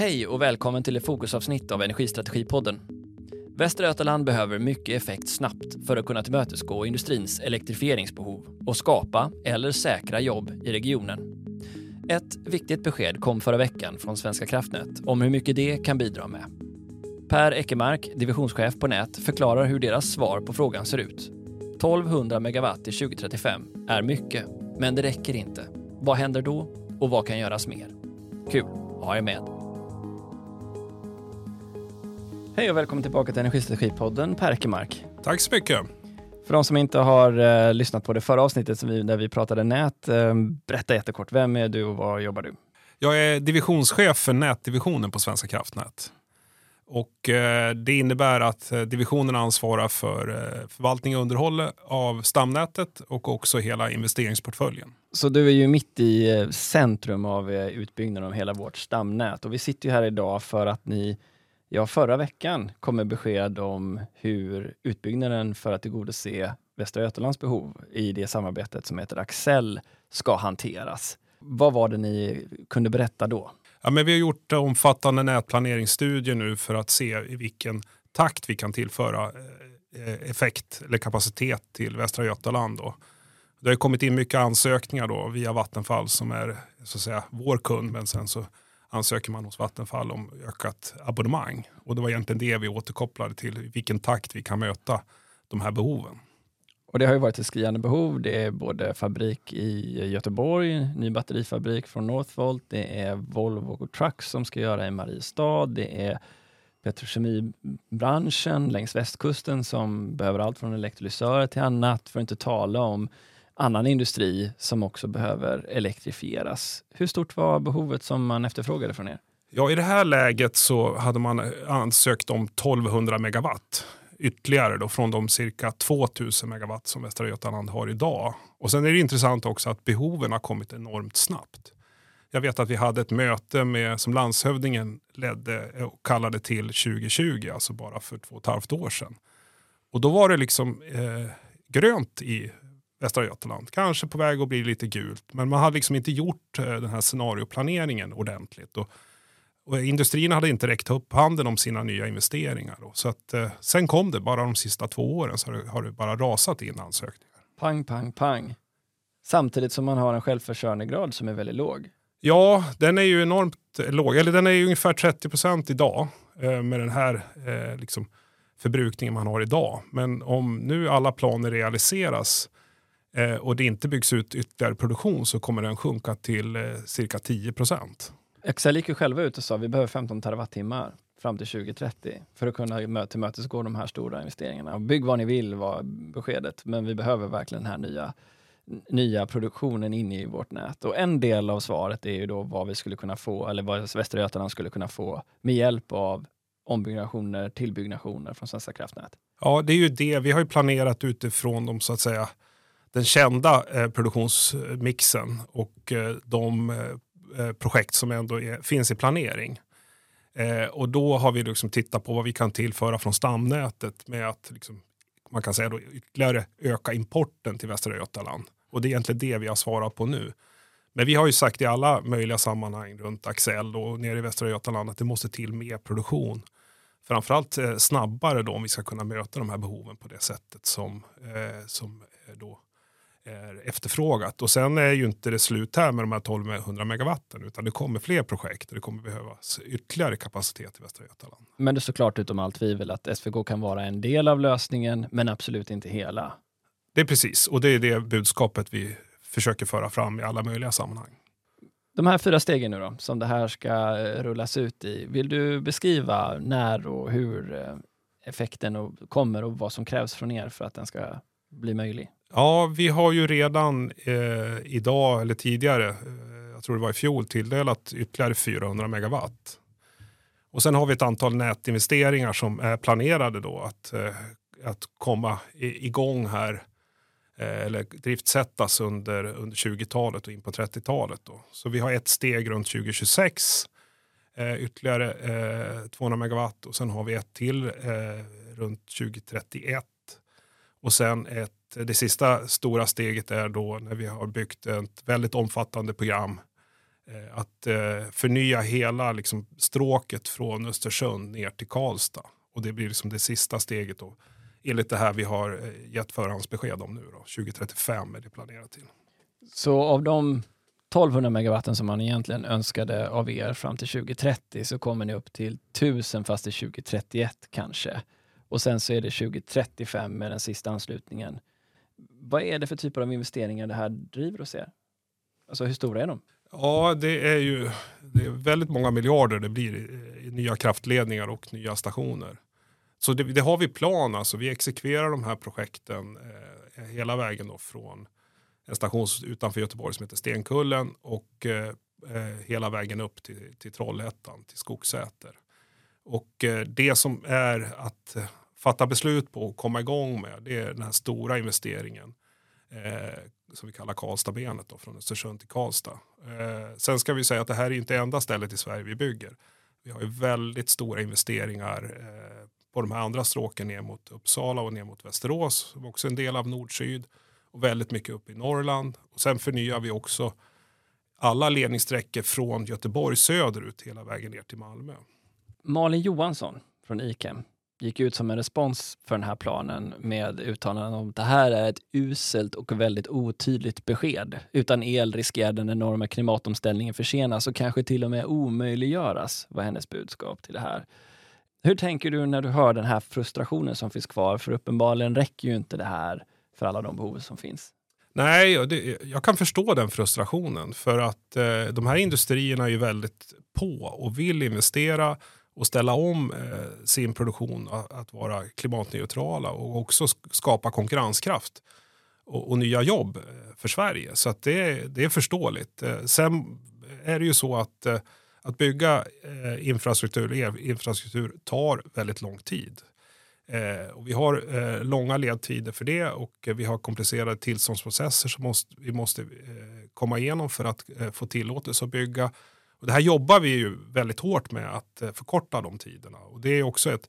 Hej och välkommen till ett fokusavsnitt av Energistrategipodden. Västra Götaland behöver mycket effekt snabbt för att kunna tillmötesgå industrins elektrifieringsbehov och skapa eller säkra jobb i regionen. Ett viktigt besked kom förra veckan från Svenska kraftnät om hur mycket det kan bidra med. Per Eckermark, divisionschef på nät, förklarar hur deras svar på frågan ser ut. 1200 megawatt till 2035 är mycket, men det räcker inte. Vad händer då och vad kan göras mer? Kul att ha er med. Hej och välkommen tillbaka till Energistrategipodden, Per Eckermark. Tack så mycket. För de som inte har eh, lyssnat på det förra avsnittet som vi, där vi pratade nät, eh, berätta jättekort. Vem är du och var jobbar du? Jag är divisionschef för nätdivisionen på Svenska kraftnät. Och eh, det innebär att eh, divisionen ansvarar för eh, förvaltning och underhåll av stamnätet och också hela investeringsportföljen. Så du är ju mitt i eh, centrum av utbyggnaden av hela vårt stamnät och vi sitter ju här idag för att ni Ja, förra veckan kom med besked om hur utbyggnaden för att tillgodose Västra Götalands behov i det samarbetet som heter Axel ska hanteras. Vad var det ni kunde berätta då? Ja, men vi har gjort omfattande nätplaneringsstudier nu för att se i vilken takt vi kan tillföra eh, effekt eller kapacitet till Västra Götaland. Då. Det har kommit in mycket ansökningar då via Vattenfall som är så att säga, vår kund men sen så ansöker man hos Vattenfall om ökat abonnemang. Och det var egentligen det vi återkopplade till, i vilken takt vi kan möta de här behoven. Och det har ju varit ett skriande behov. Det är både fabrik i Göteborg, ny batterifabrik från Northvolt, det är Volvo Trucks som ska göra i Mariestad, det är petrokemibranschen längs västkusten som behöver allt från elektrolysörer till annat, för att inte tala om annan industri som också behöver elektrifieras. Hur stort var behovet som man efterfrågade från er? Ja, I det här läget så hade man ansökt om 1200 megawatt ytterligare då från de cirka 2000 megawatt som Västra Götaland har idag. Och Sen är det intressant också att behoven har kommit enormt snabbt. Jag vet att vi hade ett möte med, som landshövdingen ledde och kallade till 2020, alltså bara för två och ett halvt år sedan. Och då var det liksom eh, grönt i Västra Götaland. Kanske på väg att bli lite gult, men man hade liksom inte gjort eh, den här scenarioplaneringen ordentligt. Och, och industrin hade inte räckt upp handen om sina nya investeringar. Då. Så att, eh, sen kom det, bara de sista två åren så har det, har det bara rasat in ansökningar. Pang, pang, pang. Samtidigt som man har en självförsörjningsgrad som är väldigt låg. Ja, den är ju enormt låg. Eller den är ju ungefär 30 procent idag eh, med den här eh, liksom förbrukningen man har idag. Men om nu alla planer realiseras eh, och det inte byggs ut ytterligare produktion så kommer den sjunka till eh, cirka 10 procent. Excel gick ju själva ut och sa att vi behöver 15 terawattimmar fram till 2030 för att kunna tillmötesgå de här stora investeringarna. Bygg vad ni vill var beskedet, men vi behöver verkligen den här nya, nya produktionen in i vårt nät. Och en del av svaret är ju då vad vi skulle kunna få, eller vad Västra Götaland skulle kunna få med hjälp av ombyggnationer, tillbyggnationer från Svenska kraftnät. Ja, det är ju det. Vi har ju planerat utifrån de så att säga den kända eh, produktionsmixen och eh, de eh, eh, projekt som ändå är, finns i planering. Eh, och då har vi liksom tittat på vad vi kan tillföra från stamnätet med att liksom, man kan säga då, ytterligare öka importen till Västra Götaland. Och det är egentligen det vi har svarat på nu. Men vi har ju sagt i alla möjliga sammanhang runt Axel och nere i Västra Götaland att det måste till mer produktion. Framförallt eh, snabbare då om vi ska kunna möta de här behoven på det sättet som, eh, som eh, då är efterfrågat. Och sen är ju inte det slut här med de här 1200 megawatten utan det kommer fler projekt och det kommer behövas ytterligare kapacitet i Västra Götaland. Men det står klart utom allt tvivel att SVK kan vara en del av lösningen men absolut inte hela. Det är precis och det är det budskapet vi försöker föra fram i alla möjliga sammanhang. De här fyra stegen nu då, som det här ska rullas ut i. Vill du beskriva när och hur eh, effekten kommer och vad som krävs från er för att den ska bli möjlig? Ja, vi har ju redan eh, idag eller tidigare, eh, jag tror det var i fjol, tilldelat ytterligare 400 megawatt. Och sen har vi ett antal nätinvesteringar som är planerade då att, eh, att komma i, igång här eh, eller driftsättas under, under 20-talet och in på 30-talet. Då. Så vi har ett steg runt 2026, eh, ytterligare eh, 200 megawatt och sen har vi ett till eh, runt 2031 och sen ett det sista stora steget är då när vi har byggt ett väldigt omfattande program eh, att eh, förnya hela liksom, stråket från Östersund ner till Karlstad. Och det blir liksom det sista steget då, enligt det här vi har eh, gett förhandsbesked om nu. Då. 2035 är det planerat till. Så av de 1200 megawatten som man egentligen önskade av er fram till 2030 så kommer ni upp till 1000 fast till 2031 kanske. Och sen så är det 2035 med den sista anslutningen. Vad är det för typer av investeringar det här driver hos er? Alltså hur stora är de? Ja, det är ju det är väldigt många miljarder det blir i, i nya kraftledningar och nya stationer. Så det, det, har vi plan, alltså vi exekverar de här projekten eh, hela vägen då från en station utanför Göteborg som heter Stenkullen och eh, eh hela vägen upp till, till Trollhättan, till Skogsäter. Och eh, det som är att eh, fatta beslut på och komma igång med, det är den här stora investeringen eh, som vi kallar Karlstadbenet då, från Östersund till Karlstad. Eh, sen ska vi säga att det här är inte enda stället i Sverige vi bygger. Vi har ju väldigt stora investeringar eh, på de här andra stråken ner mot Uppsala och ner mot Västerås, som också är en del av nord-syd och väldigt mycket upp i Norrland. Och sen förnyar vi också alla ledningssträckor från Göteborg söderut hela vägen ner till Malmö. Malin Johansson från Ikem gick ut som en respons för den här planen med uttalanden om att det här är ett uselt och väldigt otydligt besked. Utan el riskerar den enorma klimatomställningen försenas och kanske till och med omöjliggöras, var hennes budskap till det här. Hur tänker du när du hör den här frustrationen som finns kvar? För uppenbarligen räcker ju inte det här för alla de behov som finns. Nej, jag kan förstå den frustrationen för att eh, de här industrierna är ju väldigt på och vill investera och ställa om eh, sin produktion att, att, vara klimatneutrala och också skapa konkurrenskraft och, och nya jobb eh, för Sverige. Så att det, det är förståeligt. Eh, sen är det ju så att eh, att bygga eh, infrastruktur, infrastruktur tar väldigt lång tid. Eh, och vi har eh, långa ledtider för det och vi har komplicerade tillståndsprocesser som måste, vi måste eh, komma igenom för att eh, få tillåtelse att bygga. Och det här jobbar vi ju väldigt hårt med att eh, förkorta de tiderna. Och det är också ett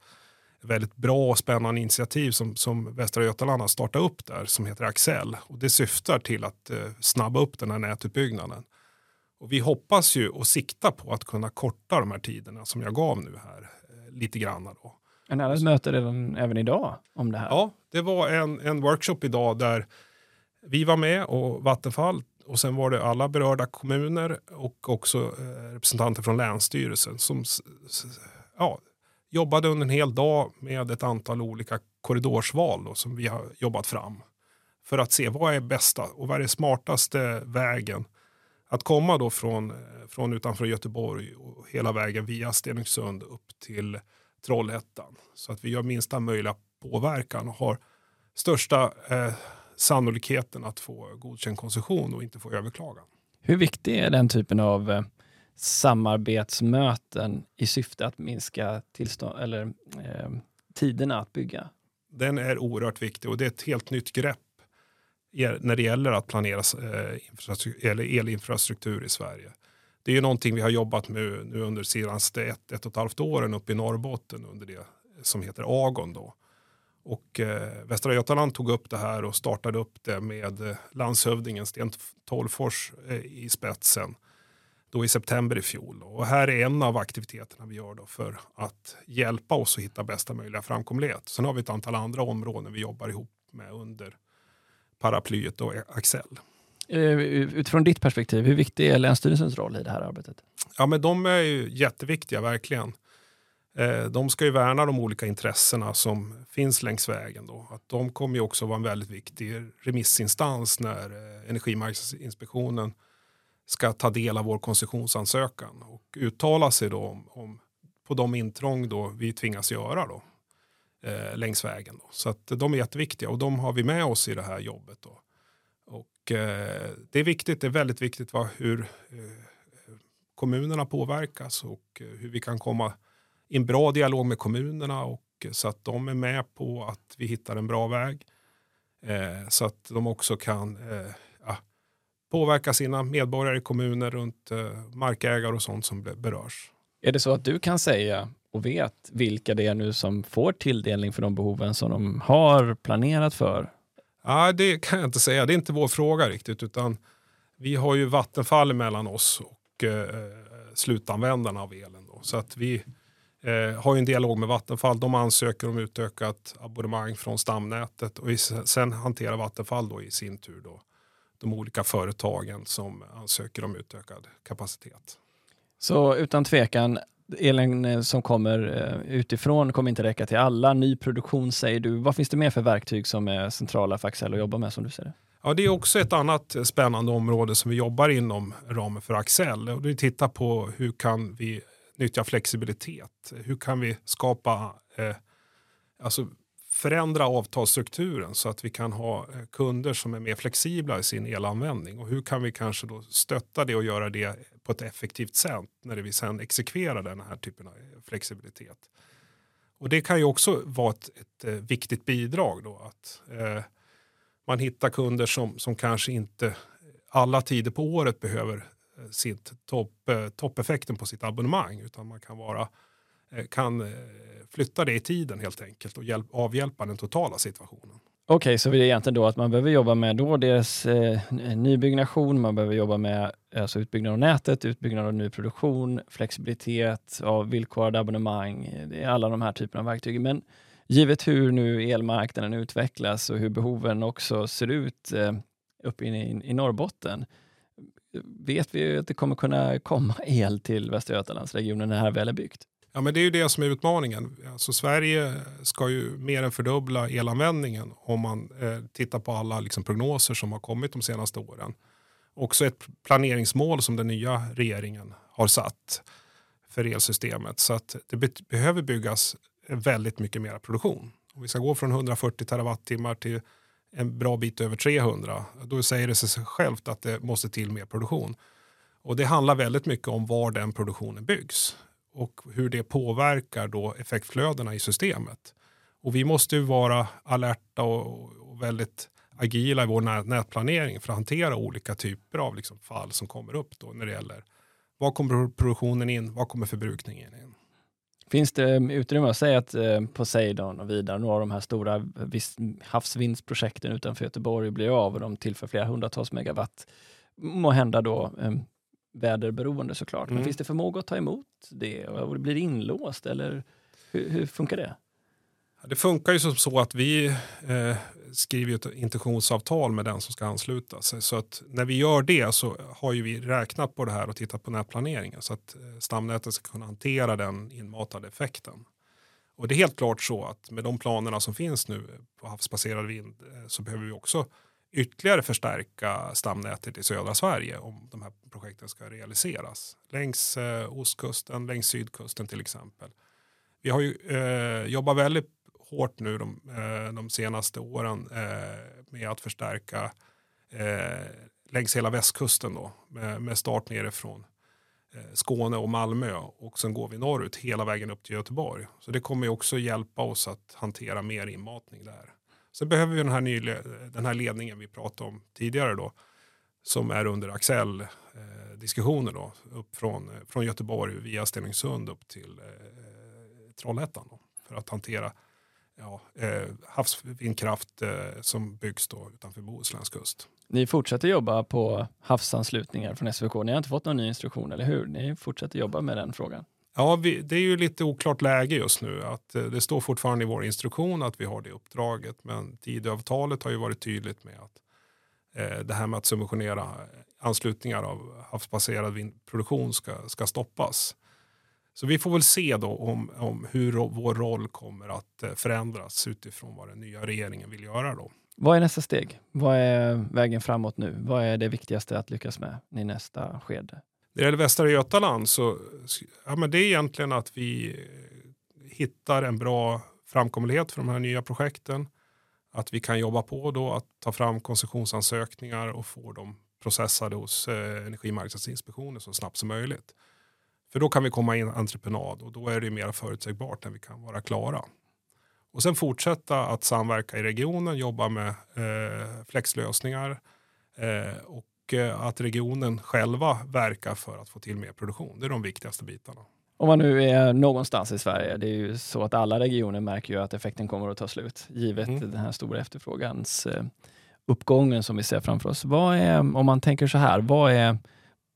väldigt bra och spännande initiativ som, som Västra Götaland har startat upp där som heter Axel. Och det syftar till att eh, snabba upp den här nätutbyggnaden. Och vi hoppas ju och siktar på att kunna korta de här tiderna som jag gav nu här lite grann. Då. En hade ett möte även, även idag om det här. Ja, det var en, en workshop idag där vi var med och Vattenfall och sen var det alla berörda kommuner och också eh, representanter från Länsstyrelsen som ja, jobbade under en hel dag med ett antal olika korridorsval då, som vi har jobbat fram. För att se vad är bästa och vad är det smartaste vägen att komma då från, eh, från utanför Göteborg och hela vägen via Stenungsund upp till Trollhättan. Så att vi gör minsta möjliga påverkan och har största eh, sannolikheten att få godkänd koncession och inte få överklagan. Hur viktig är den typen av eh, samarbetsmöten i syfte att minska tillstånd, eller, eh, tiderna att bygga? Den är oerhört viktig och det är ett helt nytt grepp när det gäller att planera eh, eller elinfrastruktur i Sverige. Det är ju någonting vi har jobbat med nu under senaste ett, ett och ett halvt åren uppe i Norrbotten under det som heter Agon. Då. Och eh, Västra Götaland tog upp det här och startade upp det med eh, landshövdingen Sten Tolfors eh, i spetsen då i september i fjol. Och här är en av aktiviteterna vi gör då för att hjälpa oss att hitta bästa möjliga framkomlighet. Sen har vi ett antal andra områden vi jobbar ihop med under paraplyet och Axel. Eh, utifrån ditt perspektiv, hur viktig är Länsstyrelsens roll i det här arbetet? Ja, men de är ju jätteviktiga, verkligen. Eh, de ska ju värna de olika intressena som finns längs vägen. Då. Att de kommer ju också vara en väldigt viktig remissinstans när eh, Energimarknadsinspektionen ska ta del av vår koncessionsansökan och uttala sig då om, om på de intrång då vi tvingas göra då, eh, längs vägen. Då. Så att de är jätteviktiga och de har vi med oss i det här jobbet. Då. Och, eh, det är viktigt, det är väldigt viktigt va, hur eh, kommunerna påverkas och eh, hur vi kan komma i en bra dialog med kommunerna och eh, så att de är med på att vi hittar en bra väg. Eh, så att de också kan ja, påverka sina medborgare i kommuner runt markägare och sånt som berörs. Är det så att du kan säga och vet vilka det är nu som får tilldelning för de behoven som de har planerat för? Ja, det kan jag inte säga. Det är inte vår fråga riktigt. utan Vi har ju Vattenfall mellan oss och och eh, slutanvändarna av elen. Då. Så att vi eh, har en dialog med Vattenfall. De ansöker om utökat abonnemang från stamnätet och sen hanterar Vattenfall då i sin tur då de olika företagen som ansöker om utökad kapacitet. Så utan tvekan, elen eh, som kommer eh, utifrån kommer inte räcka till alla. Ny produktion säger du. Vad finns det mer för verktyg som är centrala för Axel att jobba med som du ser det? Ja, det är också ett annat spännande område som vi jobbar inom ramen för Axel. Och vi tittar på hur kan vi nyttja flexibilitet? Hur kan vi skapa, eh, alltså förändra avtalsstrukturen så att vi kan ha eh, kunder som är mer flexibla i sin elanvändning? Och hur kan vi kanske då stötta det och göra det på ett effektivt sätt när vi sen exekverar den här typen av eh, flexibilitet? Och det kan ju också vara ett, ett, eh, viktigt bidrag då att eh, man hittar kunder som, som kanske inte alla tider på året behöver sitt topp, eh, toppeffekten på sitt abonnemang utan man kan, vara, eh, kan eh, flytta det i tiden helt enkelt och hjälp, avhjälpa den totala situationen. Okej, okay, så det är egentligen då att man behöver jobba med då dels eh, nybyggnation, man behöver jobba med alltså utbyggnad av nätet, utbyggnad av ny produktion, flexibilitet av villkorade abonnemang, det är alla de här typerna av verktyg. Men givet hur nu elmarknaden utvecklas och hur behoven också ser ut eh, uppe i, i Norrbotten, vet vi att det kommer kunna komma el till Västra Götalandsregionen när det här väl är byggt? Ja, men det är ju det som är utmaningen. Alltså, Sverige ska ju mer än fördubbla elanvändningen om man eh, tittar på alla liksom, prognoser som har kommit de senaste åren. Också ett planeringsmål som den nya regeringen har satt för elsystemet. Så att det be behöver byggas väldigt mycket mer produktion. Om vi ska gå från 140 terawattimmar till en bra bit över 300, då säger det sig självt att det måste till mer produktion. Och det handlar väldigt mycket om var den produktionen byggs och hur det påverkar då effektflödena i systemet. Och vi måste ju vara alerta och, och väldigt agila i vår nätplanering för att hantera olika typer av liksom fall som kommer upp då när det gäller var kommer produktionen in, var kommer förbrukningen in. Finns det utrymme att säga att eh, Poseidon och vidare, några av de här stora havsvindsprojekten utanför Göteborg blir av och de tillför flera hundratals megawatt. Må hända då eh, väderberoende såklart, mm. men finns det förmåga att ta emot det och blir det inlåst eller hur, hur funkar det? Det funkar ju som så att vi eh, skriver ett intentionsavtal med den som ska ansluta sig. Så att när vi gör det så har ju vi räknat på det här och tittat på nätplaneringen så att eh, stamnätet ska kunna hantera den inmatade effekten. Och det är helt klart så att med de planerna som finns nu på havsbaserad vind eh, så behöver vi också ytterligare förstärka stamnätet i södra Sverige om de här projekten ska realiseras. Längs eh, ostkusten, längs sydkusten till exempel. Vi har ju eh, jobbat väldigt hårt nu de, eh, de senaste åren eh, med att förstärka eh, längs hela västkusten då, med, med start nerifrån Skåne och Malmö och sen går vi norrut hela vägen upp till Göteborg. Så det kommer också hjälpa oss att hantera mer inmatning där. Sen behöver vi den här, ny, den här ledningen vi pratade om tidigare då, som är under Axel eh, diskussioner då, upp från, från Göteborg via Stenungsund upp till eh, Trollhättan då, för att hantera ja, eh, havsvindkraft eh, som byggs då utanför Bohusläns kust. Ni fortsätter jobba på havsanslutningar från SVK. Ni har inte fått någon ny instruktion, eller hur? Ni fortsätter jobba med den frågan. Ja, vi, det är ju lite oklart läge just nu. Att, eh, det står fortfarande i vår instruktion att vi har det uppdraget, men Tidöavtalet har ju varit tydligt med att eh, det här med att subventionera anslutningar av havsbaserad vindproduktion ska, ska stoppas. Så vi får väl se då om, om hur vår roll kommer att eh, förändras utifrån vad den nya regeringen vill göra. Då. Vad är nästa steg? Vad är vägen framåt nu? Vad är det viktigaste att lyckas med i nästa skede? När det gäller Västra Götaland så ja, men det är egentligen att vi hittar en bra framkomlighet för de här nya projekten. Att vi kan jobba på då att ta fram koncessionsansökningar och få dem processade hos eh, Energimarknadsinspektionen så snabbt som möjligt. För då kan vi komma in entreprenad och då är det mer förutsägbart när vi kan vara klara. Och sen fortsätta att samverka i regionen, jobba med eh, flexlösningar eh, och eh, att regionen själva verkar för att få till mer produktion. Det är de viktigaste bitarna. Om man nu är någonstans i Sverige, det är ju så att alla regioner märker ju att effekten kommer att ta slut, givet mm. den här stora efterfrågans eh, uppgången som vi ser framför oss. Vad är, om man tänker så här, vad är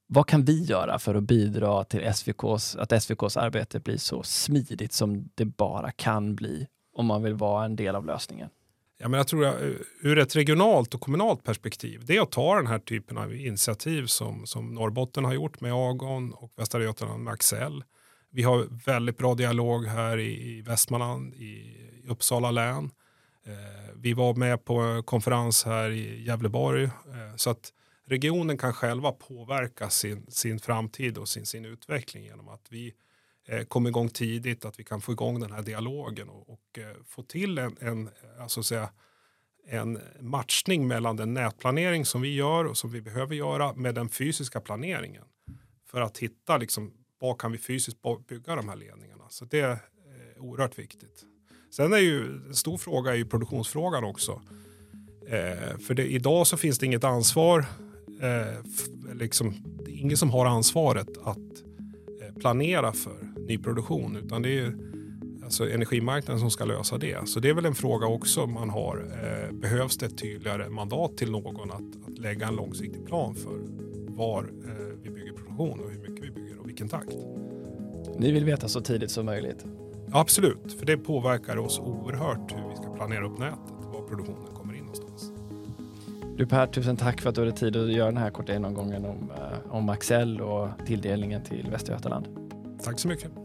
vad kan vi göra för att bidra till SVKs, att SVKs arbete blir så smidigt som det bara kan bli om man vill vara en del av lösningen? Ja, men jag tror att ur ett regionalt och kommunalt perspektiv, det är att ta den här typen av initiativ som, som Norrbotten har gjort med Agon och Västra Götaland med Axel. Vi har väldigt bra dialog här i, i Västmanland, i, Uppsala län. Eh, vi var med på konferens här i Gävleborg. Eh, så att regionen kan själva påverka sin, sin framtid och sin, sin utveckling genom att vi eh, kommer igång tidigt, att vi kan få igång den här dialogen och, och eh, få till en, en, alltså säga, en matchning mellan den nätplanering som vi gör och som vi behöver göra med den fysiska planeringen. För att hitta liksom, vad kan vi fysiskt bygga de här ledningarna. Så det är oerhört viktigt. Sen är ju en stor fråga är ju produktionsfrågan också. Eh, för det, idag så finns det inget ansvar eh, liksom, det är ingen som har ansvaret att eh, planera för nyproduktion utan det är alltså energimarknaden som ska lösa det. Så det är väl en fråga också man har. Eh, behövs det ett tydligare mandat till någon att, att lägga en långsiktig plan för var eh, vi bygger produktion och hur mycket vi bygger och vilken takt. Ni vill veta så tidigt som möjligt? Absolut, för det påverkar oss oerhört hur vi ska planera upp nätet, var produktionen du Per, tusen tack för att du hade tid att göra den här korta genomgången om, eh, om Axel och tilldelningen till Västra Götaland. Tack så mycket.